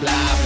blah.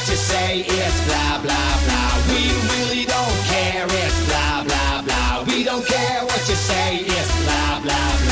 What you say, it's blah blah blah. We really don't care, it's blah blah blah. We don't care what you say, it's blah blah blah.